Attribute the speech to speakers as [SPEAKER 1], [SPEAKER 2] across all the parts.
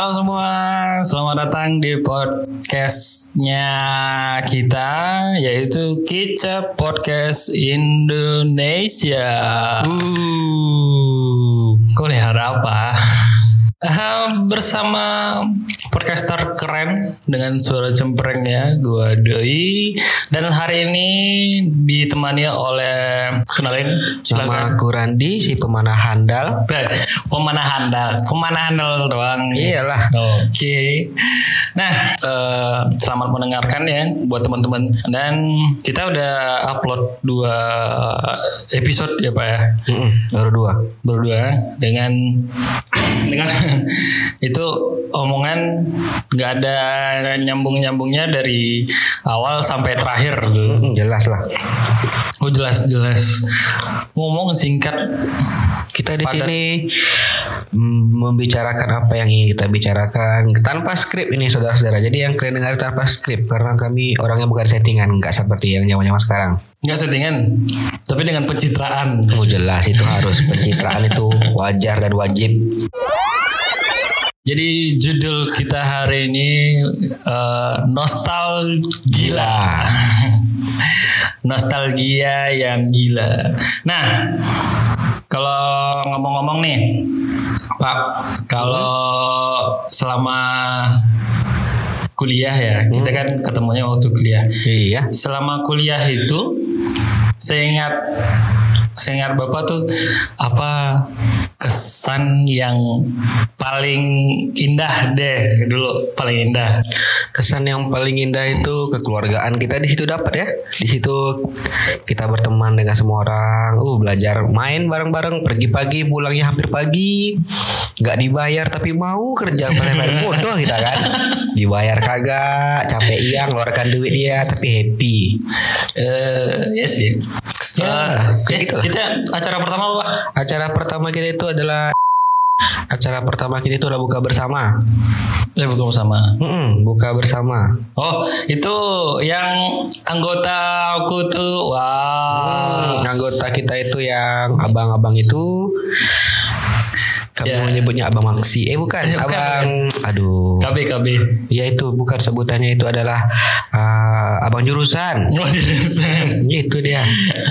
[SPEAKER 1] Halo semua, selamat datang di podcastnya kita yaitu Kicap Podcast Indonesia.
[SPEAKER 2] Uh,
[SPEAKER 1] Kau lihat apa? Ah, bersama podcaster keren dengan suara cemprengnya, gua Doi dan hari ini ditemani oleh kenalin
[SPEAKER 2] sama
[SPEAKER 1] silakan.
[SPEAKER 2] aku Randi si pemanah handal.
[SPEAKER 1] Eh, Pemanah handal, pemanah handal doang.
[SPEAKER 2] Iyalah.
[SPEAKER 1] Oke. Nah, eh, selamat mendengarkan ya buat teman-teman. Dan kita udah upload dua episode ya Pak ya.
[SPEAKER 2] Mm-mm, baru dua.
[SPEAKER 1] Berdua dengan dengan itu omongan nggak ada nyambung-nyambungnya dari awal sampai terakhir tuh.
[SPEAKER 2] Mm, jelas lah.
[SPEAKER 1] Oh jelas jelas. Ngomong singkat.
[SPEAKER 2] Kita di
[SPEAKER 1] Padat.
[SPEAKER 2] sini membicarakan apa yang ingin kita bicarakan tanpa skrip ini saudara-saudara. Jadi yang kalian dengar tanpa skrip karena kami orangnya bukan settingan, nggak seperti yang zaman-zaman sekarang.
[SPEAKER 1] Nggak settingan, tapi dengan pencitraan.
[SPEAKER 2] Oh jelas itu harus pencitraan itu wajar dan wajib.
[SPEAKER 1] Jadi judul kita hari ini eh, nostalgia. Nostalgia yang gila. Nah, kalau ngomong-ngomong nih, Pak, kalau selama kuliah ya, kita kan ketemunya waktu kuliah.
[SPEAKER 2] Iya.
[SPEAKER 1] Selama kuliah itu, saya ingat, saya ingat bapak tuh apa kesan yang paling indah deh dulu paling indah.
[SPEAKER 2] Kesan yang paling indah itu kekeluargaan kita di situ dapat ya. Di situ kita berteman dengan semua orang. Uh, belajar main bareng-bareng, pergi pagi, pulangnya hampir pagi. Gak dibayar tapi mau kerja paling bodoh kita kan. Dibayar kagak, capek iya ngeluarkan duit dia tapi happy.
[SPEAKER 1] Eh, ya sih.
[SPEAKER 2] Ya, kayak
[SPEAKER 1] eh,
[SPEAKER 2] gitu
[SPEAKER 1] kita acara pertama apa?
[SPEAKER 2] Acara pertama kita itu adalah acara pertama kita itu adalah buka bersama.
[SPEAKER 1] Eh, bukan bersama.
[SPEAKER 2] Mm-mm, buka bersama.
[SPEAKER 1] Oh, itu yang anggota aku tuh. Wah.
[SPEAKER 2] Hmm, anggota kita itu yang abang-abang itu kamu
[SPEAKER 1] Ya.
[SPEAKER 2] menyebutnya abang Maksi eh bukan
[SPEAKER 1] bukan,
[SPEAKER 2] abang aduh
[SPEAKER 1] KB KB.
[SPEAKER 2] ya itu bukan sebutannya itu adalah ah, abang jurusan
[SPEAKER 1] Oh, jurusan.
[SPEAKER 2] itu dia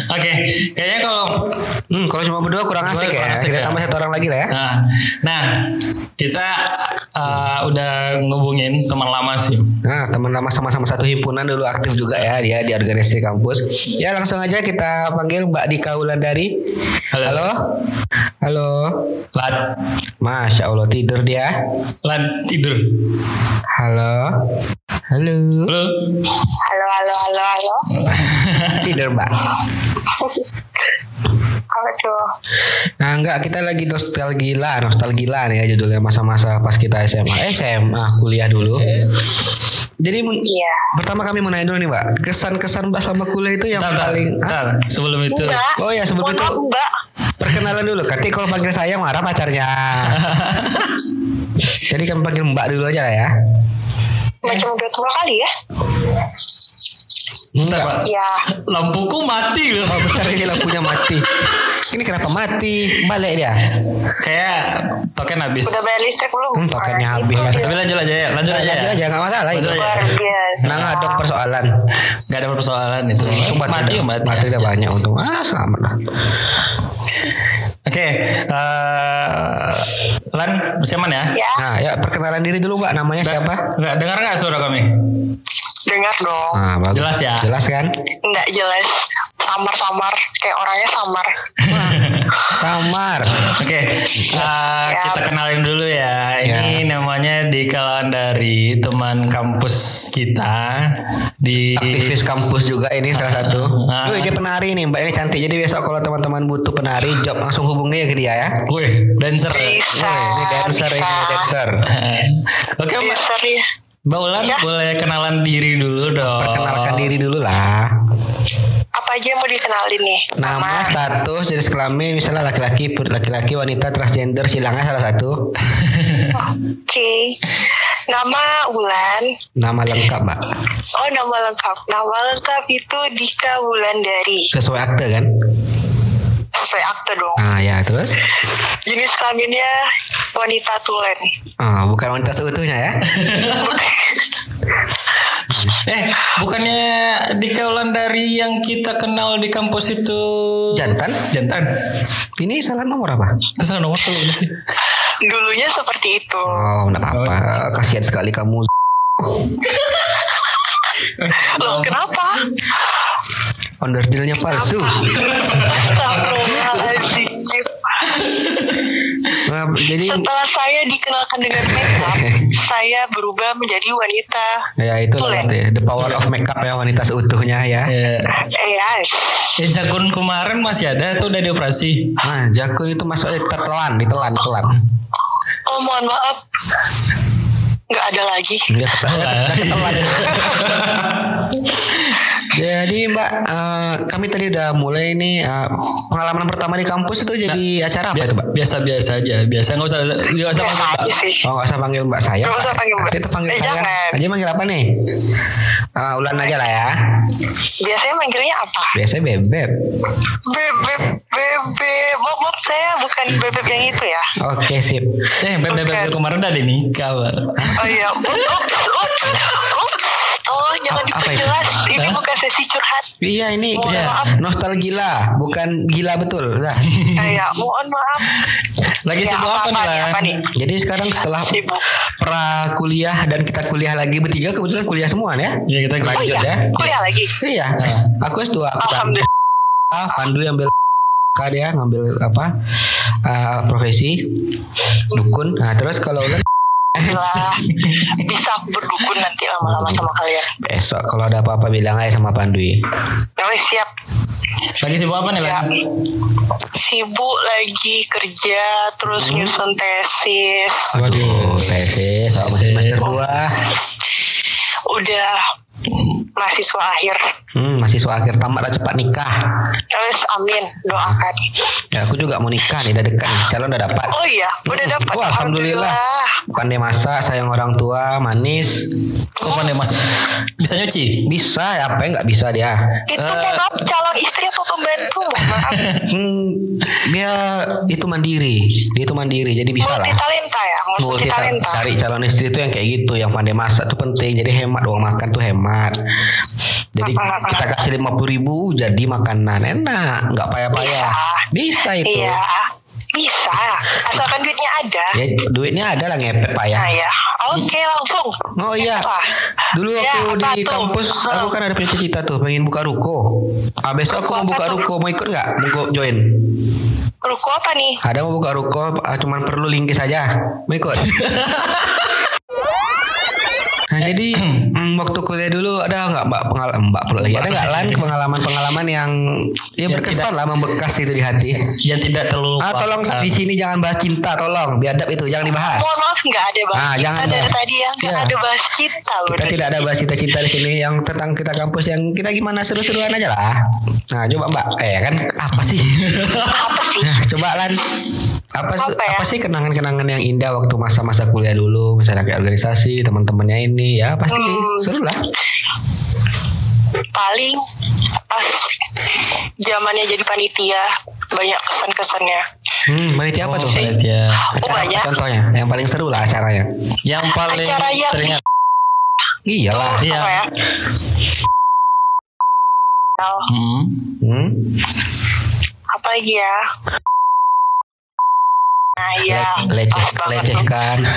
[SPEAKER 1] Oke, kayaknya kalau
[SPEAKER 2] hmm, kalau cuma berdua kurang asik
[SPEAKER 1] kurang
[SPEAKER 2] ya
[SPEAKER 1] asik
[SPEAKER 2] kita
[SPEAKER 1] ya.
[SPEAKER 2] tambah satu orang lagi lah ya
[SPEAKER 1] Nah, nah kita uh, udah ngubungin teman lama sih.
[SPEAKER 2] Nah, teman lama sama-sama satu himpunan dulu aktif juga ya dia di organisasi kampus. Ya langsung aja kita panggil Mbak Dika Wulandari.
[SPEAKER 1] Halo.
[SPEAKER 2] Halo. Halo.
[SPEAKER 1] Lan,
[SPEAKER 2] Masya Allah tidur dia.
[SPEAKER 1] lan tidur.
[SPEAKER 2] Halo. Halo.
[SPEAKER 1] Halo.
[SPEAKER 3] Halo, halo, halo, halo.
[SPEAKER 2] Tidur Mbak.
[SPEAKER 3] Apa tuh?
[SPEAKER 2] Nah enggak kita lagi nostalgia nostalgia nih ya judulnya masa-masa pas kita SMA Eh, SMA kuliah dulu. Jadi
[SPEAKER 3] Iya.
[SPEAKER 2] pertama kami mau nanya dulu nih Mbak kesan-kesan Mbak sama kuliah itu yang
[SPEAKER 1] Bentar, bentar,
[SPEAKER 2] paling ah,
[SPEAKER 1] bentar. Sebelum itu,
[SPEAKER 3] Enggak.
[SPEAKER 2] Oh ya sebelum itu
[SPEAKER 3] enggak.
[SPEAKER 2] perkenalan dulu. Nanti kalau panggil saya marah pacarnya. Jadi kami panggil Mbak dulu aja lah ya.
[SPEAKER 3] Macam udah tua kali ya?
[SPEAKER 1] bentar,
[SPEAKER 2] Enggak.
[SPEAKER 1] Pak.
[SPEAKER 3] Iya.
[SPEAKER 1] Lampuku mati loh.
[SPEAKER 2] Oh bentar ini lampunya mati. Ini kenapa mati? Balik dia.
[SPEAKER 1] Kayak token habis.
[SPEAKER 3] Udah bayar listrik belum?
[SPEAKER 2] Hmm, tokennya
[SPEAKER 3] Ah,
[SPEAKER 2] habis
[SPEAKER 3] itu
[SPEAKER 2] lah.
[SPEAKER 3] dia.
[SPEAKER 1] Tapi lanjut aja ya, lanjut aja.
[SPEAKER 2] Lanjut
[SPEAKER 1] ya.
[SPEAKER 2] aja nggak masalah itu.
[SPEAKER 1] Lanjut aja.
[SPEAKER 3] Luar biasa.
[SPEAKER 2] Nah nggak ada persoalan.
[SPEAKER 1] Gak ada persoalan itu.
[SPEAKER 2] Itu
[SPEAKER 1] mati ya
[SPEAKER 2] udah,
[SPEAKER 1] mati.
[SPEAKER 2] mati udah banyak untung. Ah selamat lah.
[SPEAKER 1] Oke, eh, Lan, bersiaman ya?
[SPEAKER 3] Ya,
[SPEAKER 2] Nah ya perkenalan diri dulu Mbak. Namanya siapa?
[SPEAKER 1] Nggak dengar nggak suara kami?
[SPEAKER 3] dengar dong.
[SPEAKER 2] Nah, bagus.
[SPEAKER 1] Jelas ya?
[SPEAKER 2] Jelas kan?
[SPEAKER 3] Enggak jelas. Samar-samar. Kayak orangnya samar.
[SPEAKER 2] Samar.
[SPEAKER 1] Oke, eh, kita kenalin dulu ya. Ini namanya di kalangan dari teman kampus kita di
[SPEAKER 2] Aktivis kampus juga ini salah satu.
[SPEAKER 1] Ah.
[SPEAKER 2] Wih dia penari nih Mbak ini cantik. Jadi besok kalau teman-teman butuh penari job langsung hubungi ya ke dia ya.
[SPEAKER 1] Wih, dancer.
[SPEAKER 3] Bisa.
[SPEAKER 2] Wih, ini dancer ini dancer.
[SPEAKER 1] Oke, Mbak.
[SPEAKER 3] Dancer ya.
[SPEAKER 1] Mbak Ulan
[SPEAKER 3] Ya.
[SPEAKER 1] boleh kenalan diri dulu dong.
[SPEAKER 2] Perkenalkan diri dulu lah.
[SPEAKER 3] Apa aja yang mau dikenalin nih?
[SPEAKER 2] Nama, status, jenis kelamin, misalnya laki-laki, laki-laki, wanita, transgender, silangnya salah satu.
[SPEAKER 3] Oke. Nama Wulan.
[SPEAKER 2] Nama lengkap, Mbak.
[SPEAKER 3] Oh, nama lengkap. Nama lengkap itu Dika Wulandari.
[SPEAKER 2] Sesuai akte kan?
[SPEAKER 3] sesuai akte dong.
[SPEAKER 2] Ah ya terus?
[SPEAKER 3] Jenis kelaminnya wanita tulen.
[SPEAKER 2] Ah bukan wanita seutuhnya ya?
[SPEAKER 1] Eh, bukannya dikaulan dari yang kita kenal di kampus itu
[SPEAKER 2] Jantan?
[SPEAKER 1] Jantan.
[SPEAKER 2] Ini salah nomor apa?
[SPEAKER 1] Itu salah nomor tuh sih.
[SPEAKER 3] Dulunya seperti itu.
[SPEAKER 2] Oh enggak apa-apa. Kasihan sekali kamu.
[SPEAKER 3] Loh, kenapa?
[SPEAKER 2] Onderdilnya palsu.
[SPEAKER 3] Astagfirullahaladzim.
[SPEAKER 2] Nah, jadi
[SPEAKER 3] Setelah saya dikenalkan dengan makeup, saya berubah menjadi wanita.
[SPEAKER 2] ya itu lah, the power of makeup ya wanita seutuhnya ya.
[SPEAKER 1] Ya,
[SPEAKER 3] Eh, yes.
[SPEAKER 1] ya jakun kemarin masih ada tuh udah dioperasi.
[SPEAKER 2] Nah, jakun itu masuknya ditelan, ditelan, ditelan.
[SPEAKER 3] Oh, mohon maaf. Nggak ada lagi.
[SPEAKER 2] Ya, ketelan. Jadi Mbak, eh, kami tadi udah mulai nih eh, pengalaman pertama di kampus itu jadi acara apa itu Mbak?
[SPEAKER 1] Biasa-biasa aja. Biasa nggak usah nggak usah panggil Mbak.
[SPEAKER 2] Oh nggak usah panggil Mbak saya.
[SPEAKER 3] Nggak usah panggil Mbak.
[SPEAKER 2] Nanti panggil
[SPEAKER 3] Eh,
[SPEAKER 2] saya.
[SPEAKER 3] jangan.
[SPEAKER 2] Aja manggil apa nih? Ah, ulan aja lah ya.
[SPEAKER 3] Biasanya manggilnya apa?
[SPEAKER 2] Biasanya bebek.
[SPEAKER 3] Bebek, bebek. Maaf, saya bukan bebek yang itu ya.
[SPEAKER 2] Oke sip.
[SPEAKER 1] Eh, bebek bebek kemarin udah ada nikah.
[SPEAKER 3] Oh iya. Ups, ups, ups. Oh, jangan
[SPEAKER 2] itu?
[SPEAKER 3] diperjelas. Ini
[SPEAKER 1] Hah?
[SPEAKER 3] bukan sesi curhat.
[SPEAKER 2] Iya ini
[SPEAKER 3] Mohon
[SPEAKER 2] kita
[SPEAKER 3] maaf.
[SPEAKER 2] nostalgia, bukan gila betul. Nah,
[SPEAKER 3] Kayak, mohon maaf.
[SPEAKER 1] Lagi
[SPEAKER 3] Ya,
[SPEAKER 1] sibuk apa, nih,
[SPEAKER 3] apa nih, apa nih?
[SPEAKER 2] jadi sekarang setelah
[SPEAKER 3] Sibuk.
[SPEAKER 2] pra kuliah dan kita kuliah lagi bertiga kebetulan kuliah semua ya.
[SPEAKER 1] Ya, kita
[SPEAKER 3] Oh
[SPEAKER 2] Lanjut
[SPEAKER 3] iya,
[SPEAKER 2] ya.
[SPEAKER 3] kuliah lagi.
[SPEAKER 2] Iya, aku S2 aku
[SPEAKER 3] Alhamdulillah.
[SPEAKER 2] Ah, Pandu yang ambil dia ngambil apa ah, profesi dukun. Nah terus kalau ulan
[SPEAKER 3] Alhamdulillah. Bisa aku berdukun nanti lama-lama sama kalian.
[SPEAKER 2] besok kalau ada apa-apa bilang aja sama Pandu ya.
[SPEAKER 3] Oh, siap.
[SPEAKER 1] Lagi sibuk apa nih,
[SPEAKER 3] Ya.
[SPEAKER 1] Lan?
[SPEAKER 3] Sibuk lagi kerja, terus nyusun tesis.
[SPEAKER 2] Waduh, tesis sama masih semester 2
[SPEAKER 3] Udah mahasiswa akhir.
[SPEAKER 2] Hmm, mahasiswa akhir tamat lah cepat nikah.
[SPEAKER 3] Terus amin, doakan.
[SPEAKER 2] Ya aku juga mau nikah nih, udah dekat nih. Calon udah dapat.
[SPEAKER 3] Oh iya, udah dapat.
[SPEAKER 2] Wah, alhamdulillah. Pandai masak, sayang orang tua, manis.
[SPEAKER 1] Kok pandai mas? Bisa nyuci?
[SPEAKER 2] Bisa, ya apa yang nggak bisa dia?
[SPEAKER 3] Itu mohon maaf calon istri apa pembantu? Maaf.
[SPEAKER 2] Hmm, dia itu mandiri, dia itu mandiri, jadi bisa
[SPEAKER 3] Multi
[SPEAKER 2] lah.
[SPEAKER 3] talenta ya, multi
[SPEAKER 2] Multi
[SPEAKER 3] talenta.
[SPEAKER 2] cari calon istri itu yang kayak gitu, yang pandai masak tuh penting. Jadi hemat uang makan tuh hemat. Jadi kita kasih lima puluh ribu jadi makanan enak, nggak payah-payah. Bisa itu.
[SPEAKER 3] Iya, bisa. Asalkan duitnya ada.
[SPEAKER 2] Ya duitnya ada lah ngepet pak ya.
[SPEAKER 3] Nah ya, oke langsung.
[SPEAKER 2] Oh iya. Dulu
[SPEAKER 3] Ya,
[SPEAKER 2] aku di
[SPEAKER 3] tuh?
[SPEAKER 2] kampus aku kan ada punya cita tuh pengen buka ruko. Ah besok aku
[SPEAKER 3] Ruko
[SPEAKER 2] mau
[SPEAKER 3] apa
[SPEAKER 2] buka
[SPEAKER 3] tuh?
[SPEAKER 2] ruko, mau ikut nggak? Mau join?
[SPEAKER 3] Ruko apa nih?
[SPEAKER 2] Ada mau buka ruko, ah, cuman perlu linki saja. Mau ikut? Nah jadi waktu kuliah dulu ada nggak mbak pengalaman mbak pula lagi ada nggak lan pengalaman-pengalaman yang ya
[SPEAKER 1] Ya,
[SPEAKER 2] berkesan lah membekas itu di hati.
[SPEAKER 1] Yang tidak terlalu
[SPEAKER 2] Ah tolong di sini jangan bahas cinta tolong biadab itu jangan dibahas.
[SPEAKER 3] Mohon maaf nggak ada bahas
[SPEAKER 2] Ah,
[SPEAKER 3] cinta
[SPEAKER 2] jangan
[SPEAKER 3] dari
[SPEAKER 2] bahas.
[SPEAKER 3] tadi ya nggak
[SPEAKER 2] Ya.
[SPEAKER 3] ada bahas cinta loh.
[SPEAKER 2] Kita tidak ada
[SPEAKER 3] tadi.
[SPEAKER 2] bahas cinta-cinta di sini yang tentang kita kampus yang kita gimana seru-seruan aja lah. Nah, coba Mbak, eh kan apa sih?
[SPEAKER 3] Apa sih?
[SPEAKER 2] Nah, coba Lan. Apa,
[SPEAKER 3] Apa ya?
[SPEAKER 2] apa sih kenangan-kenangan yang indah waktu masa-masa kuliah dulu, misalnya kayak organisasi, teman-temannya ini ya pasti
[SPEAKER 3] Hmm.
[SPEAKER 2] seru lah.
[SPEAKER 3] Paling pas zamannya jadi panitia banyak kesan-kesannya.
[SPEAKER 2] Hmm, panitia apa tuh?
[SPEAKER 1] Ya.
[SPEAKER 3] Oh
[SPEAKER 2] Acara apa
[SPEAKER 3] banyak.
[SPEAKER 2] contohnya? Yang paling seru lah acaranya.
[SPEAKER 1] Yang paling
[SPEAKER 3] Acara yang-
[SPEAKER 1] teringat.
[SPEAKER 2] Iyalah.
[SPEAKER 1] Iya.
[SPEAKER 3] Apa ya?
[SPEAKER 1] Hmm.
[SPEAKER 2] Hmm.
[SPEAKER 3] Apa lagi ya? Nah ya,
[SPEAKER 2] Le- leceh, lecehkan.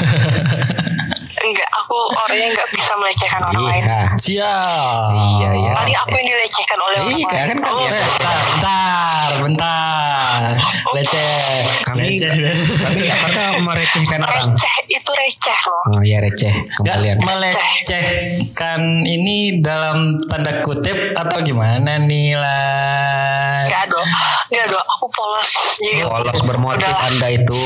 [SPEAKER 3] Enggak, aku orangnya enggak bisa melecehkan orang lain.
[SPEAKER 2] Iya.
[SPEAKER 1] Siap.
[SPEAKER 2] Iya, iya.
[SPEAKER 3] Paling aku yang dilecehkan oleh orang
[SPEAKER 2] Iya,
[SPEAKER 3] lain.
[SPEAKER 2] kan kan
[SPEAKER 3] Oh.
[SPEAKER 1] Eh, bentar, bentar, Leceh.
[SPEAKER 2] Kami
[SPEAKER 1] Leceh.
[SPEAKER 2] kami nggak pernah merecehkan orang.
[SPEAKER 3] receh itu receh loh.
[SPEAKER 2] Oh iya receh
[SPEAKER 1] Gak
[SPEAKER 2] kembalian.
[SPEAKER 1] melecehkan ini dalam tanda kutip atau gimana nih lah?
[SPEAKER 3] Enggak dong, enggak dong. Aku polos. Jadi
[SPEAKER 2] Polos bermotif
[SPEAKER 3] Udah.
[SPEAKER 2] anda itu.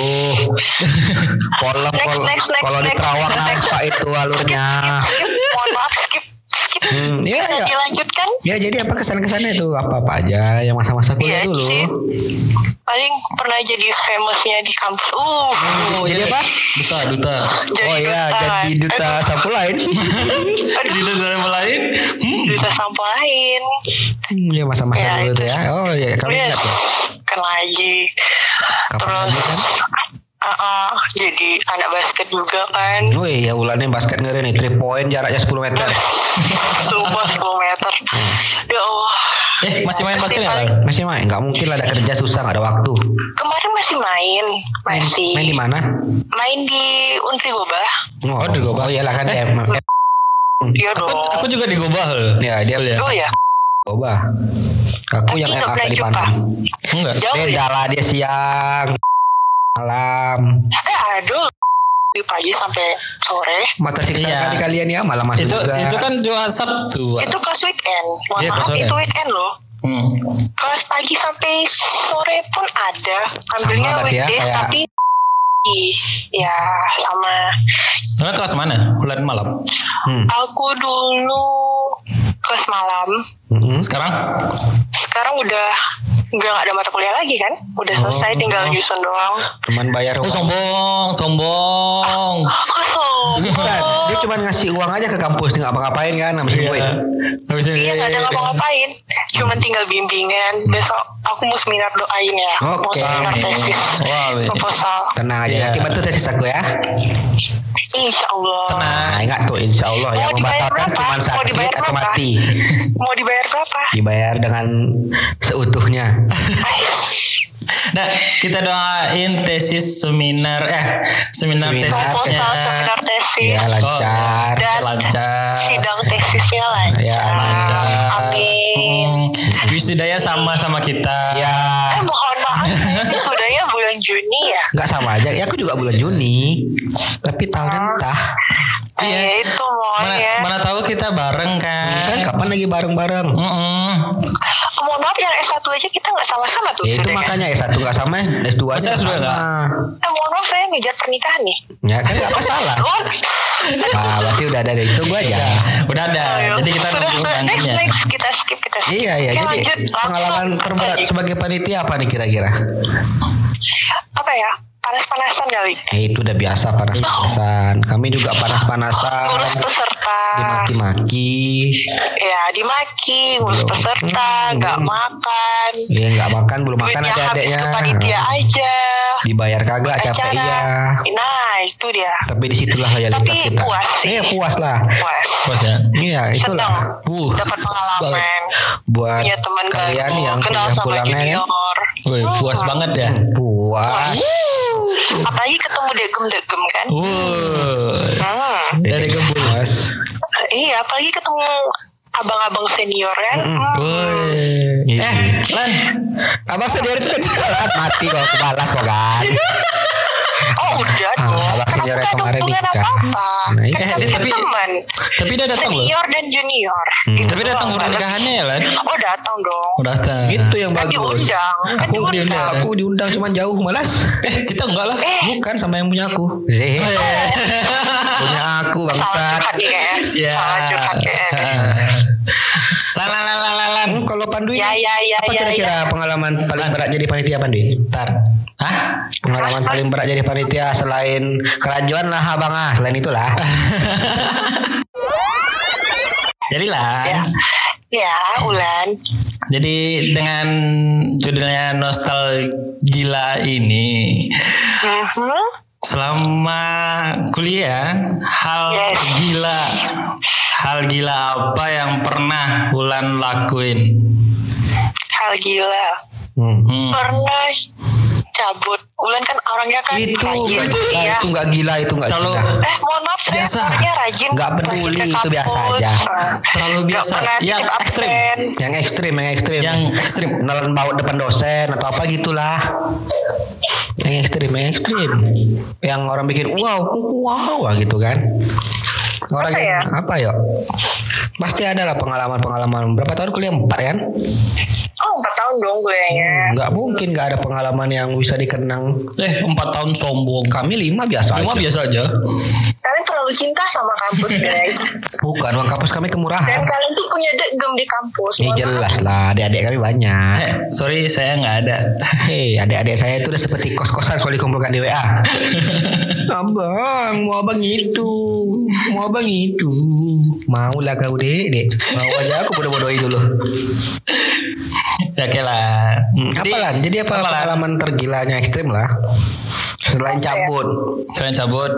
[SPEAKER 2] Polos
[SPEAKER 3] next,
[SPEAKER 2] kalau di Terawang nampak itu alurnya.
[SPEAKER 3] skip, mohon maaf skip, skip.
[SPEAKER 2] Hmm, iya,
[SPEAKER 3] Bisa
[SPEAKER 2] iya.
[SPEAKER 3] dilanjutkan?
[SPEAKER 2] Ya jadi apa kesan-kesannya itu apa-apa aja yang masa-masa kuliah
[SPEAKER 3] Iya
[SPEAKER 2] dulu.
[SPEAKER 3] sih. Paling pernah jadi famousnya di kampus. Uh,
[SPEAKER 1] Oh,
[SPEAKER 2] jadi apa?
[SPEAKER 1] Duta, duta.
[SPEAKER 3] jadi
[SPEAKER 2] oh iya
[SPEAKER 3] duta.
[SPEAKER 2] jadi duta
[SPEAKER 3] Aduh,
[SPEAKER 2] sapu lain.
[SPEAKER 3] aduh,
[SPEAKER 1] Di duta yang lain? Hmm.
[SPEAKER 3] duta sampo lain.
[SPEAKER 2] Hmm, ya masa-masa
[SPEAKER 3] Ya,
[SPEAKER 2] dulu
[SPEAKER 3] itu.
[SPEAKER 2] ya. Oh iya kami
[SPEAKER 3] Yes.
[SPEAKER 2] ingat ya.
[SPEAKER 3] weekend lagi.
[SPEAKER 2] Kapan
[SPEAKER 3] Terus
[SPEAKER 2] lagi kan?
[SPEAKER 3] Ah, ah, jadi anak basket juga kan.
[SPEAKER 2] Wih ya ulannya basket ngeri nih 3 point jaraknya 10 meter.
[SPEAKER 3] Sumpah 10 meter. Ya Allah.
[SPEAKER 1] Eh, masih main basket ya?
[SPEAKER 2] Masih main nggak mungkin lah ada kerja susah nggak ada waktu.
[SPEAKER 3] Kemarin masih main,
[SPEAKER 2] Main,
[SPEAKER 3] masih
[SPEAKER 2] main di mana?
[SPEAKER 3] main di Untri Gobah.
[SPEAKER 2] Oh,
[SPEAKER 1] Oh, di Gobah.
[SPEAKER 2] Oh iyalah kan em, em-
[SPEAKER 3] Iya
[SPEAKER 1] Aku,
[SPEAKER 3] dong.
[SPEAKER 1] aku juga di Gobah loh.
[SPEAKER 2] Ya, dia-
[SPEAKER 1] Kuliah.
[SPEAKER 3] Oh ya,
[SPEAKER 2] Gobah. Aku
[SPEAKER 3] Tapi
[SPEAKER 2] yang
[SPEAKER 3] pernah
[SPEAKER 2] di. Padang.
[SPEAKER 1] Enggak.
[SPEAKER 3] jauh
[SPEAKER 2] Beda
[SPEAKER 3] ya.
[SPEAKER 2] lah dia siang malam.
[SPEAKER 3] Eh aduh, di pagi sampai sore.
[SPEAKER 2] Mata siksa
[SPEAKER 1] Iya.
[SPEAKER 2] kali kalian ya malam masuk
[SPEAKER 1] Itu
[SPEAKER 2] juga.
[SPEAKER 1] itu kan cuma Sabtu.
[SPEAKER 3] Itu kelas weekend. Mohon
[SPEAKER 1] Iya,
[SPEAKER 3] maaf,
[SPEAKER 1] kelas weekend.
[SPEAKER 3] itu weekend loh.
[SPEAKER 1] Hmm.
[SPEAKER 3] Kelas pagi sampai sore pun ada. Ambilnya
[SPEAKER 2] Sama ya,
[SPEAKER 3] weekdays
[SPEAKER 2] kayak-
[SPEAKER 3] tapi ya sama.
[SPEAKER 1] Karena kelas mana? Bulan malam.
[SPEAKER 2] Hmm.
[SPEAKER 3] Aku dulu kelas malam.
[SPEAKER 2] Mm-mm.
[SPEAKER 1] Sekarang?
[SPEAKER 3] Sekarang udah nggak ada mata kuliah lagi kan? Udah selesai
[SPEAKER 2] Oh.
[SPEAKER 3] tinggal nyusun doang.
[SPEAKER 2] Cuman bayar
[SPEAKER 1] Oh
[SPEAKER 2] uang.
[SPEAKER 1] sombong, sombong.
[SPEAKER 3] Kosong.
[SPEAKER 2] Bukan, dia cuma ngasih uang aja ke kampus nggak apa-ngapain kan habis
[SPEAKER 1] Iya.
[SPEAKER 2] gue.
[SPEAKER 1] Habis ini.
[SPEAKER 3] Iya nggak ada ngapa-ngapain. Cuman tinggal bimbingan. Besok aku mau seminar doain ya. Mau
[SPEAKER 2] Oke.
[SPEAKER 3] seminar tesis.
[SPEAKER 1] Be.
[SPEAKER 3] Proposal.
[SPEAKER 2] Tenang aja,
[SPEAKER 1] Iya.
[SPEAKER 2] nanti bantu tesis aku ya.
[SPEAKER 3] Insya Allah.
[SPEAKER 2] Nah, ingat tuh insya Allah yang
[SPEAKER 3] Mau berapa?
[SPEAKER 2] cuma
[SPEAKER 3] Mau
[SPEAKER 2] sakit
[SPEAKER 3] dibayar
[SPEAKER 2] atau
[SPEAKER 3] berapa?
[SPEAKER 2] mati.
[SPEAKER 3] Mau dibayar berapa?
[SPEAKER 2] Dibayar dengan seutuhnya.
[SPEAKER 1] Nah, kita doain tesis seminar eh seminar,
[SPEAKER 2] Seminar,
[SPEAKER 1] tesisnya
[SPEAKER 3] Proposal seminar tesis.
[SPEAKER 2] Ya lancar.
[SPEAKER 1] Oh,
[SPEAKER 3] Dan
[SPEAKER 1] lancar.
[SPEAKER 3] Sidang tesisnya lancar.
[SPEAKER 2] Ya, lancar.
[SPEAKER 3] Amin.
[SPEAKER 1] Hmm, wisudanya sama sama kita.
[SPEAKER 2] Ya,
[SPEAKER 3] Eh mohon maaf, ini sudahnya bulan Juni ya.
[SPEAKER 2] nggak sama aja. Ya aku juga bulan Juni. Tapi tahun entah.
[SPEAKER 1] Iya.
[SPEAKER 3] Eh, itu
[SPEAKER 1] Mana,
[SPEAKER 3] ya.
[SPEAKER 1] mana tahu kita bareng
[SPEAKER 2] Kan
[SPEAKER 1] kan?
[SPEAKER 2] kapan lagi bareng-bareng?
[SPEAKER 1] Mm-mm.
[SPEAKER 3] Oh, mohon maaf yang S1 aja kita nggak sama-sama tuh.
[SPEAKER 2] Ya itu makanya S1 nggak sama, S2
[SPEAKER 1] Masa
[SPEAKER 2] nya
[SPEAKER 1] S2
[SPEAKER 2] sama.
[SPEAKER 1] nggak?
[SPEAKER 3] Eh mohon maaf saya ngejar pernikahan nih.
[SPEAKER 2] Ya kan nggak masalah.
[SPEAKER 3] Oh,
[SPEAKER 2] Ah, berarti udah ada dari itu gua aja.
[SPEAKER 1] Udah ada.
[SPEAKER 3] ayo.
[SPEAKER 1] Jadi kita
[SPEAKER 3] sudah,
[SPEAKER 1] nunggu.
[SPEAKER 3] Next, next kita skip kita skip.
[SPEAKER 2] Iya iya.
[SPEAKER 3] Oke,
[SPEAKER 2] Jadi
[SPEAKER 3] lanjut.
[SPEAKER 2] Pengalaman terberat sebagai panitia apa nih kira-kira?
[SPEAKER 3] apa ya? Panas-panasan kali.
[SPEAKER 2] Eh itu udah biasa panas-panasan. Kami juga panas-panasan.
[SPEAKER 3] Ngurus peserta.
[SPEAKER 2] Dimaki-maki.
[SPEAKER 3] Ya, dimaki, ngurus
[SPEAKER 2] Belum.
[SPEAKER 3] peserta,
[SPEAKER 2] Hmm,
[SPEAKER 3] nggak
[SPEAKER 2] belum.
[SPEAKER 3] makan.
[SPEAKER 2] Iya nggak makan belum makan
[SPEAKER 3] Duitnya
[SPEAKER 2] adik-adiknya.
[SPEAKER 3] ke panitia aja.
[SPEAKER 2] Dibayar kagak capek iya.
[SPEAKER 3] Nah, itu dia.
[SPEAKER 2] Tapi di situlah loyalitas
[SPEAKER 3] Tapi
[SPEAKER 2] kita.
[SPEAKER 3] puas sih.
[SPEAKER 2] Iya puas lah.
[SPEAKER 3] Puas.
[SPEAKER 1] Bos ya.
[SPEAKER 2] Iya itulah.
[SPEAKER 1] Uh,
[SPEAKER 3] Dapat pengalaman.
[SPEAKER 2] Buat
[SPEAKER 3] Punya teman
[SPEAKER 2] kalian
[SPEAKER 3] baru.
[SPEAKER 2] yang
[SPEAKER 3] kenal sama
[SPEAKER 2] pulangnya ya.
[SPEAKER 3] junior.
[SPEAKER 1] Woi, puas banget ya.
[SPEAKER 2] Puas.
[SPEAKER 3] Apalagi ketemu degem-degem kan.
[SPEAKER 1] Wuh.
[SPEAKER 3] Hmm.
[SPEAKER 1] Dari.
[SPEAKER 3] Iya, apalagi ketemu abang-abang senior kan. Hmm.
[SPEAKER 2] Iya.
[SPEAKER 1] Eh, Lan.
[SPEAKER 2] Abang senior itu kan mati kalau aku balas kok kan.
[SPEAKER 3] Oh udah
[SPEAKER 2] Ah,
[SPEAKER 3] dong.
[SPEAKER 2] abang
[SPEAKER 3] Kan
[SPEAKER 2] senior
[SPEAKER 3] nggak ada
[SPEAKER 2] kemarin nikah.
[SPEAKER 3] apa-apa.
[SPEAKER 2] Nah, iya.
[SPEAKER 3] Kan
[SPEAKER 1] Eh,
[SPEAKER 3] kami
[SPEAKER 1] tapi-
[SPEAKER 3] teman.
[SPEAKER 1] Tapi dia datang loh.
[SPEAKER 3] Senior dan junior.
[SPEAKER 2] Hmm.
[SPEAKER 3] Gitu
[SPEAKER 1] Tapi datang
[SPEAKER 3] doang,
[SPEAKER 1] baru
[SPEAKER 3] nggak
[SPEAKER 1] nikahannya ya, Lan.
[SPEAKER 3] Oh datang dong.
[SPEAKER 1] Oh, datang.
[SPEAKER 2] Itu yang
[SPEAKER 3] Kan
[SPEAKER 2] bagus.
[SPEAKER 3] diundang. Kan
[SPEAKER 2] Aku
[SPEAKER 3] diundang.
[SPEAKER 2] diundang. Aku diundang cuman jauh malas.
[SPEAKER 1] Eh, kita enggak lah.
[SPEAKER 3] Eh,
[SPEAKER 2] Bukan sama yang punya aku. Zeh. punya aku
[SPEAKER 3] salah
[SPEAKER 2] bangsat.
[SPEAKER 3] curhat. Salah curhat kayaknya.
[SPEAKER 1] Lan.
[SPEAKER 2] Hmm, kalau Pandu ini
[SPEAKER 3] Ya, ya, ya,
[SPEAKER 2] apa
[SPEAKER 3] ya,
[SPEAKER 2] kira-kira pengalaman paling berat jadi panitia Pandu?
[SPEAKER 1] Ntar. Hah?
[SPEAKER 2] Pengalaman paling berat jadi panitia selain kerajuan lah abang ah selain itulah.
[SPEAKER 1] Jadi lah.
[SPEAKER 3] Ya. Ya, Ulan.
[SPEAKER 1] Jadi dengan judulnya nostalgia ini
[SPEAKER 3] Mhm.
[SPEAKER 1] Selama kuliah hal
[SPEAKER 3] Yes.
[SPEAKER 1] gila hal gila apa yang pernah Wulan lakuin?
[SPEAKER 3] Hal gila.
[SPEAKER 2] Hmm.
[SPEAKER 1] Hmm.
[SPEAKER 3] Pernah cabut. Ulan kan orangnya kan
[SPEAKER 2] Itu
[SPEAKER 3] rajin.
[SPEAKER 2] itu
[SPEAKER 3] Iya.
[SPEAKER 2] itu nggak gila itu nggak
[SPEAKER 1] Kalau-
[SPEAKER 2] gila.
[SPEAKER 3] Eh, mohon maaf saya
[SPEAKER 1] Biasa.
[SPEAKER 3] orangnya rajin.
[SPEAKER 2] Nggak peduli,
[SPEAKER 3] rajin
[SPEAKER 2] itu biasa aja.
[SPEAKER 1] Terlalu biasa. Yang ekstrim.
[SPEAKER 2] Yang ekstrim, yang ekstrim.
[SPEAKER 1] Yang ekstrim.
[SPEAKER 2] Nelen baut depan dosen atau apa gitulah. Yang ekstrim, yang ekstrim. Yang orang bikin wow, wow gitu kan. Orang
[SPEAKER 3] Apa
[SPEAKER 2] yang
[SPEAKER 3] ya?
[SPEAKER 2] apa ya? Pasti ada lah pengalaman-pengalaman. Berapa tahun kuliah? Empat kan?
[SPEAKER 3] Oh, empat tahun dong kuliahnya.
[SPEAKER 2] Nggak mungkin nggak ada pengalaman yang bisa dikenang.
[SPEAKER 1] Eh empat tahun sombong.
[SPEAKER 2] Kami lima biasa
[SPEAKER 1] Cuma
[SPEAKER 2] aja.
[SPEAKER 1] biasa aja.
[SPEAKER 3] Terlalu cinta sama kampus, guys.
[SPEAKER 2] Bukan, uang kampus kami
[SPEAKER 3] Dan
[SPEAKER 2] kemurahan.
[SPEAKER 3] kalian tuh punya degem di kampus.
[SPEAKER 2] Ya jelas lah, adik-adik kami banyak.
[SPEAKER 1] Eh, sorry saya nggak ada.
[SPEAKER 2] Hei, adik-adik saya itu udah seperti kos-kosan kalau dikumpulkan di WA. abang, mau abang itu, mau abang itu. Mau lah kau dek, dek. Mau aja aku bodoh-bodohi dulu.
[SPEAKER 1] Ya oke lah.
[SPEAKER 2] Hmm,
[SPEAKER 1] Jadi,
[SPEAKER 2] apa lan? Jadi apa,
[SPEAKER 1] apa,
[SPEAKER 2] pengalaman tergilanya ekstrim lah? Selain cabut.
[SPEAKER 1] Selain cabut,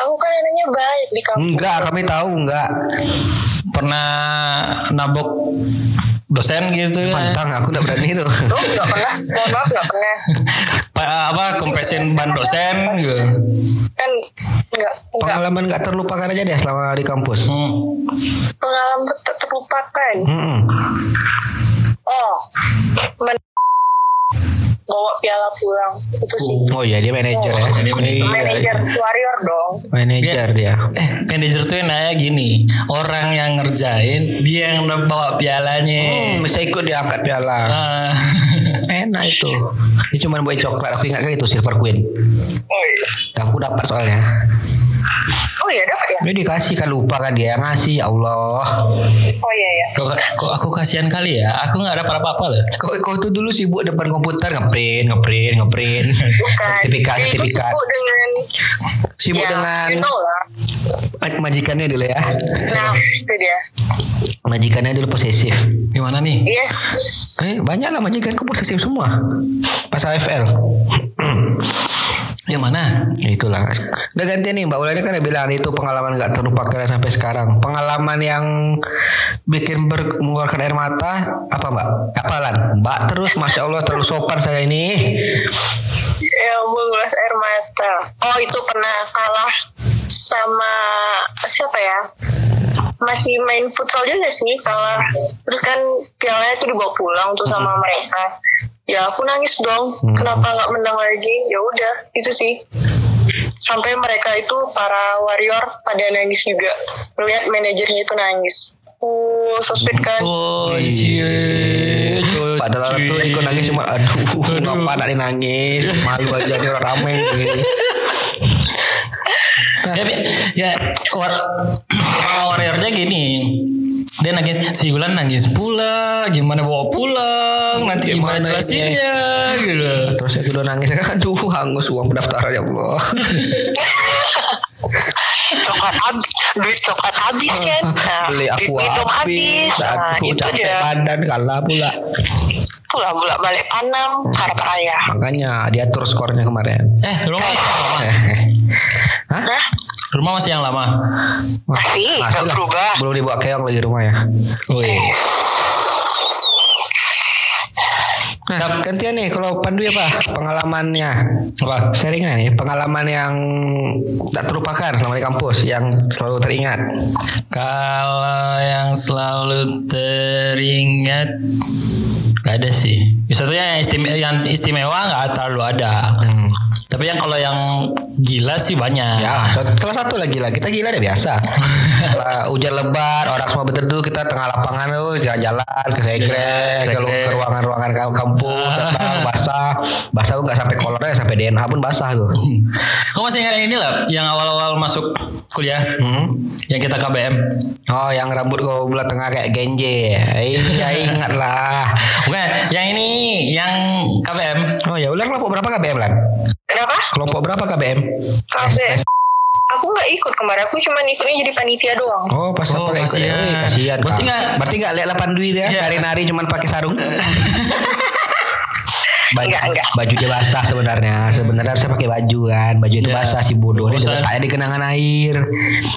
[SPEAKER 3] Aku kan anaknya baik di kampus.
[SPEAKER 2] Enggak, kami tahu enggak.
[SPEAKER 1] pernah nabok dosen gitu ya?
[SPEAKER 2] Pantang aku enggak berani itu.
[SPEAKER 3] Oh, nggak pernah. Mohon maaf, nggak pernah.
[SPEAKER 1] Pa- apa kompresin ban dosen gitu.
[SPEAKER 3] Kan nggak nggak
[SPEAKER 2] Pengalaman enggak terlupakan aja deh selama di kampus.
[SPEAKER 1] Hmm.
[SPEAKER 3] pengalaman ter- terlupakan.
[SPEAKER 2] Hmm.
[SPEAKER 3] Oh, men- bawa piala pulang itu sih.
[SPEAKER 2] Oh iya dia manajer ya.
[SPEAKER 1] Dia manajer.
[SPEAKER 3] Manajer warrior dong.
[SPEAKER 2] Manajer dia.
[SPEAKER 1] Eh, manajer tuh nanya gini, orang yang ngerjain dia yang bawa pialanya.
[SPEAKER 2] Hmm, bisa ikut dia angkat piala.
[SPEAKER 1] Ah.
[SPEAKER 2] Enak itu. Dia cuma buat coklat. Aku ingat kan itu Silver Queen.
[SPEAKER 3] Oh iya.
[SPEAKER 2] Aku dapat soalnya.
[SPEAKER 3] Oh iya dapat ya.
[SPEAKER 2] Dia dikasih kan lupa kan dia ngasih ya Allah.
[SPEAKER 3] Oh iya ya.
[SPEAKER 1] kok, kok aku kasihan kali ya? Aku nggak ada apa-apa loh.
[SPEAKER 2] Kau, kau tuh dulu sibuk depan komputer ngeprint, ngeprint, ngeprint. Sertifikat, sertifikat.
[SPEAKER 3] sibuk dengan
[SPEAKER 2] Sibuk
[SPEAKER 3] ya,
[SPEAKER 2] dengan
[SPEAKER 3] you know lah.
[SPEAKER 2] majikannya dulu ya.
[SPEAKER 3] Nah, itu dia.
[SPEAKER 2] Majikannya dulu posesif.
[SPEAKER 1] Gimana nih?
[SPEAKER 3] Yes.
[SPEAKER 2] Eh, banyak lah majikanku posesif semua. Pas AFL.
[SPEAKER 1] Yang mana?
[SPEAKER 2] Ya itulah. Udah ganti nih Mbak Ulani kan udah bilang itu pengalaman nggak terlupakan sampai sekarang. Pengalaman yang bikin ber- mengeluarkan air mata apa Mbak? Apalan? Mbak terus Masya Allah terlalu sopan saya ini.
[SPEAKER 3] Ya mengulas air mata. Oh itu pernah kalah sama siapa ya? Masih main futsal juga sih kalah. Terus kan pialanya tuh dibawa pulang tuh sama mereka. Ya aku nangis dong. Kenapa nggak menang lagi? Ya udah itu sih. Sampai mereka itu para warrior pada nangis juga. Lihat manajernya itu nangis. Uh, sosmed kan.
[SPEAKER 1] Oh iya.
[SPEAKER 2] Padahal tuh ikut nangis cuma aduh, kenapa nak nangis? Malu aja nih orang ramai begini.
[SPEAKER 1] ya, ya war, warriornya gini dia nangis si Wulan nangis pula gimana bawa pulang nanti gimana,
[SPEAKER 2] Gimana
[SPEAKER 1] jelasinnya gitu
[SPEAKER 2] Terus aku udah nangis kan aduh hangus uang pendaftaran ya Allah.
[SPEAKER 3] coklat habis duit coklat habis kan nah,
[SPEAKER 2] Beli aku
[SPEAKER 3] minum
[SPEAKER 2] habis,
[SPEAKER 3] nah,
[SPEAKER 2] aduh
[SPEAKER 3] itu
[SPEAKER 2] capek
[SPEAKER 3] dia
[SPEAKER 2] badan kalah pula.
[SPEAKER 3] pulang bolak balik Panam harap raya
[SPEAKER 2] Makanya diatur skornya kemarin.
[SPEAKER 1] eh rumah masih yang lama
[SPEAKER 2] Hah?
[SPEAKER 3] Hah?
[SPEAKER 1] Rumah masih yang lama
[SPEAKER 3] masih
[SPEAKER 2] Masih lah.
[SPEAKER 3] berubah
[SPEAKER 2] Belum dibawa keong lagi rumah ya.
[SPEAKER 1] Wih.
[SPEAKER 2] Nah, gantian nih kalau Pandu apa pengalamannya?
[SPEAKER 1] apa
[SPEAKER 2] Sharingan nih pengalaman yang tak terlupakan selama di kampus yang selalu teringat.
[SPEAKER 1] kalau yang selalu teringat Gak ada sih. Satunya yang istimewa, yang istimewa nggak terlalu ada.
[SPEAKER 2] Hmm.
[SPEAKER 1] Tapi yang kalau yang gila sih banyak.
[SPEAKER 2] Ya, salah satu lagi lah. Kita gila deh biasa. Hujan lebat, orang semua berteduh, kita tengah lapangan tuh jalan-jalan ke sekrek, ke,
[SPEAKER 1] Sekrek.
[SPEAKER 2] ke ruangan-ruangan kam- kampus, basah, basah tuh nggak sampai kolornya, sampai DNA pun basah tuh.
[SPEAKER 1] Kamu masih ingat yang ini lah, yang awal-awal masuk kuliah,
[SPEAKER 2] Hmm.
[SPEAKER 1] yang kita KBM.
[SPEAKER 2] Oh, yang rambut kau belah tengah kayak genje. Iya, ingat lah.
[SPEAKER 1] Bukan, yang ini, yang KBM.
[SPEAKER 2] Oh ya, udah kelompok berapa KBM lan?
[SPEAKER 3] Kenapa
[SPEAKER 2] Kelompok berapa KBM?
[SPEAKER 3] KBM aku nggak ikut kemarin aku cuma ikutnya jadi panitia doang
[SPEAKER 2] Oh, pas
[SPEAKER 1] Oh, kasihan.
[SPEAKER 2] Wih, kasihan.
[SPEAKER 1] Berarti
[SPEAKER 2] Kak.
[SPEAKER 1] nggak-
[SPEAKER 2] berarti nggak lihat 8 duit ya?
[SPEAKER 1] Iya.
[SPEAKER 2] Nari-nari cuman pakai sarung. baju,
[SPEAKER 3] Enggak, enggak.
[SPEAKER 2] baju dia basah sebenarnya. Sebenarnya harusnya pakai baju kan. Baju itu
[SPEAKER 1] Iya.
[SPEAKER 2] basah si bodoh ini letaknya di genangan air.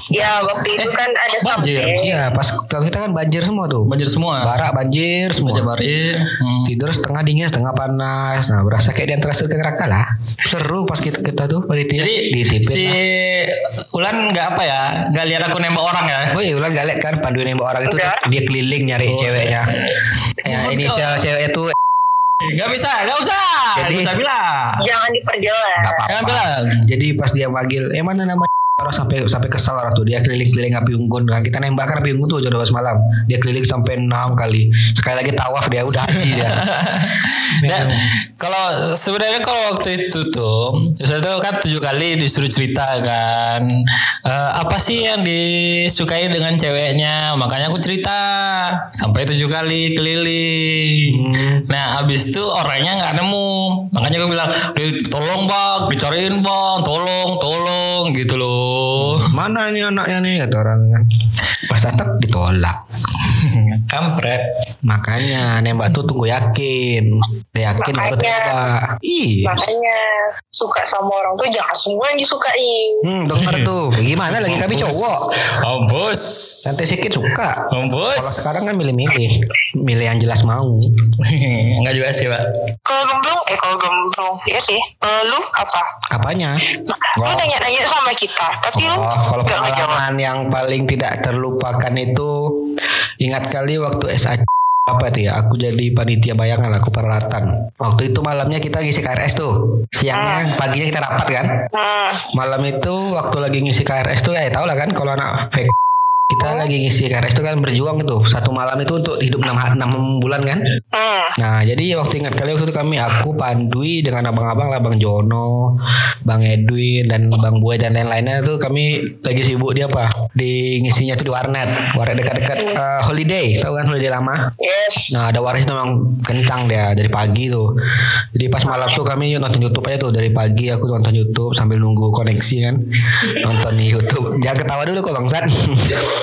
[SPEAKER 3] ya waktu itu kan ada
[SPEAKER 1] banjir.
[SPEAKER 3] sampai
[SPEAKER 2] Iya, pas kalau kita kan banjir semua tuh.
[SPEAKER 1] Banjir semua.
[SPEAKER 2] Barak banjir semua.
[SPEAKER 1] Baca Bari. Hmm.
[SPEAKER 2] Tidur setengah dingin, setengah panas. Nah, berasa kayak di antara surga neraka lah. Seru pas kita kita tuh panitia
[SPEAKER 1] Jadi
[SPEAKER 2] ditipin
[SPEAKER 1] si
[SPEAKER 2] lah.
[SPEAKER 1] Ulan nggak apa ya, nggak lihat aku nembak orang ya.
[SPEAKER 2] Oh iya, ulang gak liat kan pandu nembak orang itu
[SPEAKER 3] Udah.
[SPEAKER 2] dia keliling nyari ceweknya. Ya, inisial cewek itu
[SPEAKER 1] Nggak bisa, nggak usah.
[SPEAKER 2] Jadi-
[SPEAKER 1] Nggak usah bilang.
[SPEAKER 3] jangan diperjelas
[SPEAKER 2] Gak apa-apa.
[SPEAKER 1] Jangan bilang.
[SPEAKER 2] Jadi pas dia manggil, eh mana nama orang sampai sampai kesal orang tuh dia keliling-keliling api unggun kan kita nembak kan api unggun tuh jam 12 malam dia keliling sampai enam kali sekali lagi tawaf dia udah haji dia
[SPEAKER 1] Dan kalau sebenarnya kalau waktu itu tuh, saya tuh kan tujuh kali disuruh cerita kan, Eh, apa sih yang disukai dengan ceweknya, makanya aku cerita sampai tujuh kali keliling. Nah abis itu orangnya nggak nemu, makanya aku bilang, "Di- tolong bang, dicariin bang, tolong, tolong gitu loh.
[SPEAKER 2] mana nih anaknya nih kata orang kan pas datang ditolak
[SPEAKER 1] Kampret.
[SPEAKER 2] Makanya nembak tuh tunggu yakin. Yakin baru
[SPEAKER 3] Makanya.
[SPEAKER 2] tembak. Iya.
[SPEAKER 3] Makanya suka sama orang tuh jangan semua yang disukai.
[SPEAKER 2] Hmm, dokter tuh. Gimana lagi kami cowok?
[SPEAKER 1] Oh bos.
[SPEAKER 2] Santai sedikit suka.
[SPEAKER 1] Oh bos.
[SPEAKER 2] Kalau sekarang kan milih-milih. Milih yang jelas mau.
[SPEAKER 1] Enggak juga sih pak.
[SPEAKER 3] Kalau gemblung, eh kalau gemblung, iya sih. Eh, lu apa?
[SPEAKER 2] Apanya?
[SPEAKER 3] Lu
[SPEAKER 2] Oh.
[SPEAKER 3] nanya-nanya sama kita, tapi lu
[SPEAKER 2] Oh, kalau pengalaman yang paling tidak terlupakan itu ingat kali waktu SA apa itu ya? Aku jadi panitia bayangan aku peralatan. Waktu itu malamnya kita ngisi KRS tuh. Siangnya paginya kita rapat kan?
[SPEAKER 3] Hmm,
[SPEAKER 2] malam itu waktu lagi ngisi KRS tuh ya tau lah kan kalau anak fake kita lagi ngisi KRS itu kan berjuang tuh satu malam itu untuk hidup 6, bulan kan
[SPEAKER 3] hmm.
[SPEAKER 2] Nah jadi waktu ingat kali waktu itu kami aku Pandui dengan abang-abang lah Bang Jono, Bang Edwin dan Bang Buai dan lain-lainnya tuh kami lagi sibuk di apa? Di ngisinya tuh di warnet, warnet dekat-dekat eh, holiday, tahu kan holiday lama?
[SPEAKER 3] Yes.
[SPEAKER 2] Nah ada waris memang kencang dia dari pagi tuh. Jadi pas malam tuh kami nonton YouTube aja tuh dari pagi aku nonton YouTube sambil nunggu koneksi kan nonton di YouTube. Jangan ketawa dulu kok bangsat.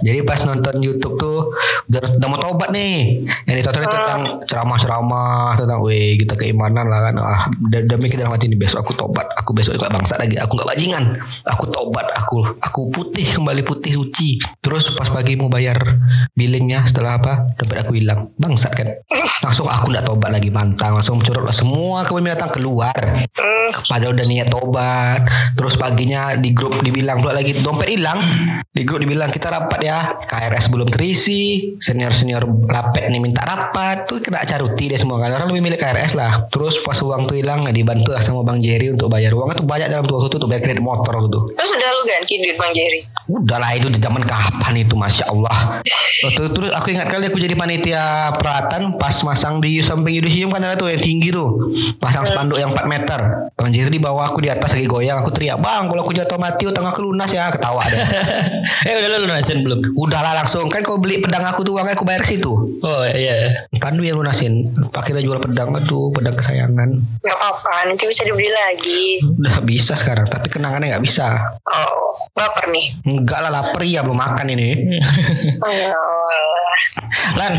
[SPEAKER 2] Jadi pas nonton YouTube tuh udah, udah mau tobat nih. Yang ditonton itu tentang ceramah-ceramah tentang weh kita keimanan lah kan. Ah udah, udah mikir dalam hati ini besok aku tobat. Aku besok juga bangsat lagi. Aku nggak bajingan. Aku tobat. Aku aku putih kembali putih suci. Terus pas pagi mau bayar billingnya setelah apa dompet aku hilang bangsat kan langsung aku nggak tobat lagi pantang langsung curut lah semua kebun binatang keluar
[SPEAKER 3] Hmm,
[SPEAKER 2] padahal udah niat tobat terus paginya di grup dibilang pula lagi dompet hilang di grup dibilang kita rapat ya KRS belum terisi senior senior lapet nih minta rapat. Tuh kena caruti deh semua kan. Orang lebih milik KRS lah. Terus pas uang tuh hilang dibantu lah sama Bang Jerry untuk bayar uangnya tuh banyak dalam tuh waktu itu untuk bayar kredit motor itu.
[SPEAKER 3] Terus udah lu ganti duit Bang Jerry.
[SPEAKER 2] Udah lah itu di zaman kapan itu Masya Allah. Waktu itu terus aku ingat kali aku jadi panitia peralatan Pas masang di samping Yudisium kan ada tuh yang tinggi tuh. Pasang spanduk yang 4 meter. Bang Jerry di bawah aku di atas lagi goyang. Aku teriak Bang kalau aku jatuh mati utang aku lunas ya. Ketawa deh.
[SPEAKER 1] Eh udah lu lunasin belum?
[SPEAKER 2] Udahlah langsung. Kan kau beli pedang aku tuh uangnya aku bayar ke situ.
[SPEAKER 1] Oh iya.
[SPEAKER 2] Pandu yang lunasin. Akhirnya jual pedang Aduh pedang kesayangan.
[SPEAKER 3] Gak apa-apa, nanti bisa dibeli lagi.
[SPEAKER 2] Udah bisa sekarang Tapi kenangannya nggak bisa.
[SPEAKER 3] Oh, baper nih.
[SPEAKER 2] Enggak lah lapar. Ya belum makan ini.
[SPEAKER 3] Oh,
[SPEAKER 1] Lan,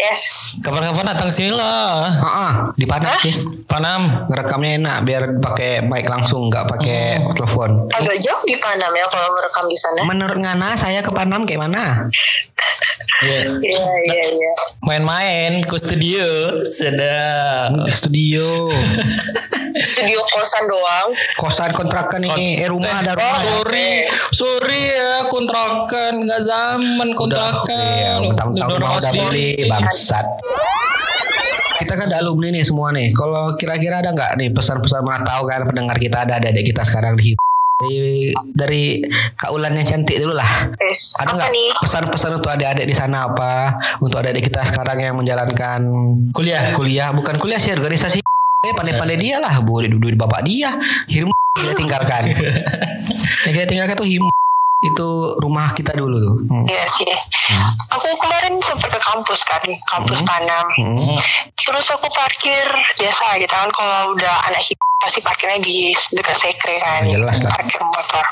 [SPEAKER 3] yes.
[SPEAKER 1] kapan-kapan datang sini lah.
[SPEAKER 2] Ah, ah, di panas sih
[SPEAKER 1] Panam.
[SPEAKER 2] ngerekamnya enak biar pakai mic langsung nggak pakai telepon.
[SPEAKER 3] Agak jauh di Panam ya kalau merekam di sana.
[SPEAKER 2] Menurut Ngana saya ke Panam kayak mana?
[SPEAKER 1] Iya.
[SPEAKER 3] Iya, iya, iya.
[SPEAKER 1] Main-main ke studio. Sedap.
[SPEAKER 2] Di studio,
[SPEAKER 3] Studio kosan doang.
[SPEAKER 2] kosan kontrakan ini, eh rumah ada rumah.
[SPEAKER 1] Sorry, sorry ya kontrakan nggak zaman kontrakan.
[SPEAKER 2] Iya,
[SPEAKER 1] Udah orang
[SPEAKER 2] udah
[SPEAKER 1] sendiri.
[SPEAKER 2] beli bangsat. Kita kan ada alumni nih semua nih. Kalau kira-kira ada nggak nih pesan-pesan mana tahu kan pendengar kita ada adik-adik kita sekarang di dari, dari Kak Ulan yang cantik dulu lah.
[SPEAKER 3] Yes.
[SPEAKER 2] Ada nggak
[SPEAKER 3] nih?
[SPEAKER 2] pesan-pesan untuk adik-adik di sana apa? Untuk adik-adik kita sekarang yang menjalankan
[SPEAKER 1] Kuliah.
[SPEAKER 2] kuliah, bukan kuliah sih organisasi. Eh pandai-pandai dia lah, bu duit duit bapak dia. Him kita tinggalkan. yang kita tinggalkan tuh him itu rumah kita dulu tuh. Hmm.
[SPEAKER 3] Iya sih. Aku kemarin sempat ke kampus kan, kampus Panam.
[SPEAKER 2] Hmm.
[SPEAKER 3] Terus aku parkir biasa gitu kan kalau udah anak hip pasti parkirnya di dekat sekre kan.
[SPEAKER 2] Oh, jelas lah.
[SPEAKER 3] Parkir motor.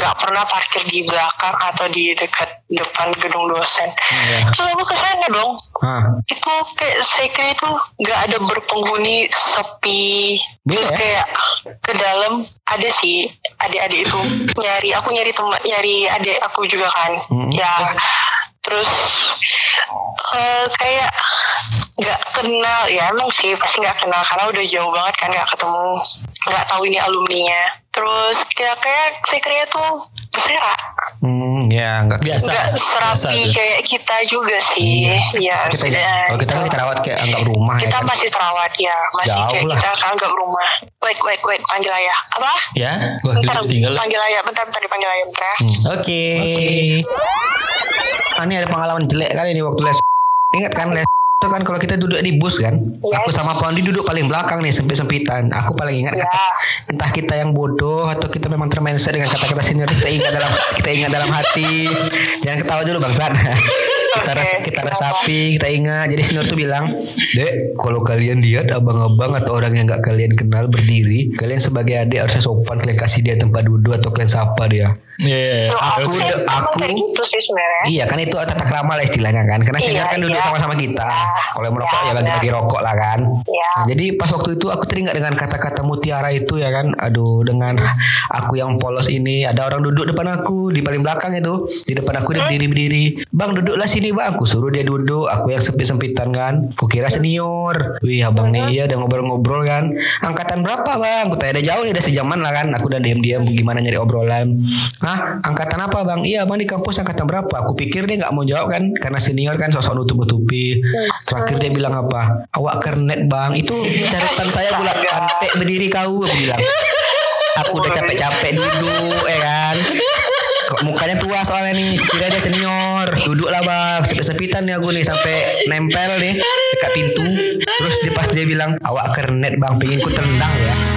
[SPEAKER 3] Gak pernah parkir di belakang atau di dekat depan gedung dosen.
[SPEAKER 2] Iya.
[SPEAKER 3] Terus aku ke sana dong.
[SPEAKER 2] Hah.
[SPEAKER 3] Itu kayak sekre itu gak ada berpenghuni sepi. Terus
[SPEAKER 2] Iya.
[SPEAKER 3] kayak ke dalam ada sih adik-adik itu nyari aku nyari teman nyari adik aku juga kan.
[SPEAKER 2] Hmm.
[SPEAKER 3] Ya terus eh, kayak nggak kenal ya emang sih pasti nggak kenal karena udah jauh banget kan nggak ketemu nggak tahu ini alumninya terus kayak kayak sekretnya tuh berserak
[SPEAKER 2] Hmm, ya enggak.
[SPEAKER 1] Biasa.
[SPEAKER 3] nggak serapi kayak kita juga sih ya
[SPEAKER 2] Kita
[SPEAKER 3] sudah
[SPEAKER 2] kalau kita kan
[SPEAKER 3] gitu.
[SPEAKER 2] kita rawat kayak anggap rumah ya
[SPEAKER 3] kita
[SPEAKER 2] kan.
[SPEAKER 3] masih terawat ya masih
[SPEAKER 2] Jauh
[SPEAKER 3] kayak
[SPEAKER 2] lah.
[SPEAKER 3] kita kan anggap rumah wait wait wait panggil ayah apa
[SPEAKER 1] Ya, gua
[SPEAKER 3] bentar
[SPEAKER 1] tinggal.
[SPEAKER 3] panggil ayah bentar bentar dipanggil ayah bentar ya.
[SPEAKER 1] Oke.
[SPEAKER 2] Ah, ini ada pengalaman jelek kali ini waktu les. Ingat kan les itu kan kalau kita duduk di bus kan, aku
[SPEAKER 3] Yes.
[SPEAKER 2] sama Pondi duduk paling belakang nih sempit-sempitan. Aku paling ingat
[SPEAKER 3] Ya.
[SPEAKER 2] kata, entah kita yang bodoh atau kita memang termindset dengan kata-kata senior kita ingat dalam kita ingat dalam hati. Jangan ketawa dulu bangsat. kita res- kita
[SPEAKER 3] kenapa?
[SPEAKER 2] resapi kita ingat jadi senior tuh bilang dek kalau kalian lihat abang-abang atau orang yang nggak kalian kenal berdiri kalian sebagai adik harusnya sopan kalian kasih dia tempat duduk atau kalian sapa dia
[SPEAKER 1] Iya.
[SPEAKER 3] Loh,
[SPEAKER 2] Aku
[SPEAKER 3] sih
[SPEAKER 2] udah-
[SPEAKER 3] emang
[SPEAKER 2] aku-
[SPEAKER 3] kayak gitu.
[SPEAKER 2] Iya kan itu tata krama lah istilahnya kan Karena senior
[SPEAKER 3] Iya,
[SPEAKER 2] kan duduk
[SPEAKER 3] iya.
[SPEAKER 2] sama-sama kita Kalau yang merokok
[SPEAKER 3] Iya,
[SPEAKER 2] ya bagi-bagi rokok lah kan.
[SPEAKER 3] Iya.
[SPEAKER 2] Nah, Jadi pas waktu itu aku teringat dengan kata-kata mutiara itu ya kan. Aduh dengan aku yang polos ini Ada orang duduk depan aku Di paling belakang itu. Di depan aku dia berdiri-berdiri Bang duduklah sini bang. Aku suruh dia duduk. Aku yang sempit-sempitan kan. Kukira senior. Wih abang nih ya udah ngobrol-ngobrol kan. Angkatan berapa bang? Aku tanya udah jauh nih udah sejaman lah kan. Aku udah diam-diam gimana nyari obrolan. Hah? Angkatan apa bang? Iya bang di kampus angkatan berapa? Aku pikir dia nggak mau jawab kan Karena senior kan sosok nutup-nutupi Terakhir dia bilang apa? Awak kernet bang. Itu catatan saya bulat pantek berdiri kau bilang. Aku udah capek-capek duduk ya kan? Kok mukanya tua soalnya nih? Kira dia senior. Duduk lah bang. Sepit-sepitan nih aku nih Sampai nempel nih Dekat pintu. Terus dia pas dia bilang Awak kernet bang. Pengen ku tendang ya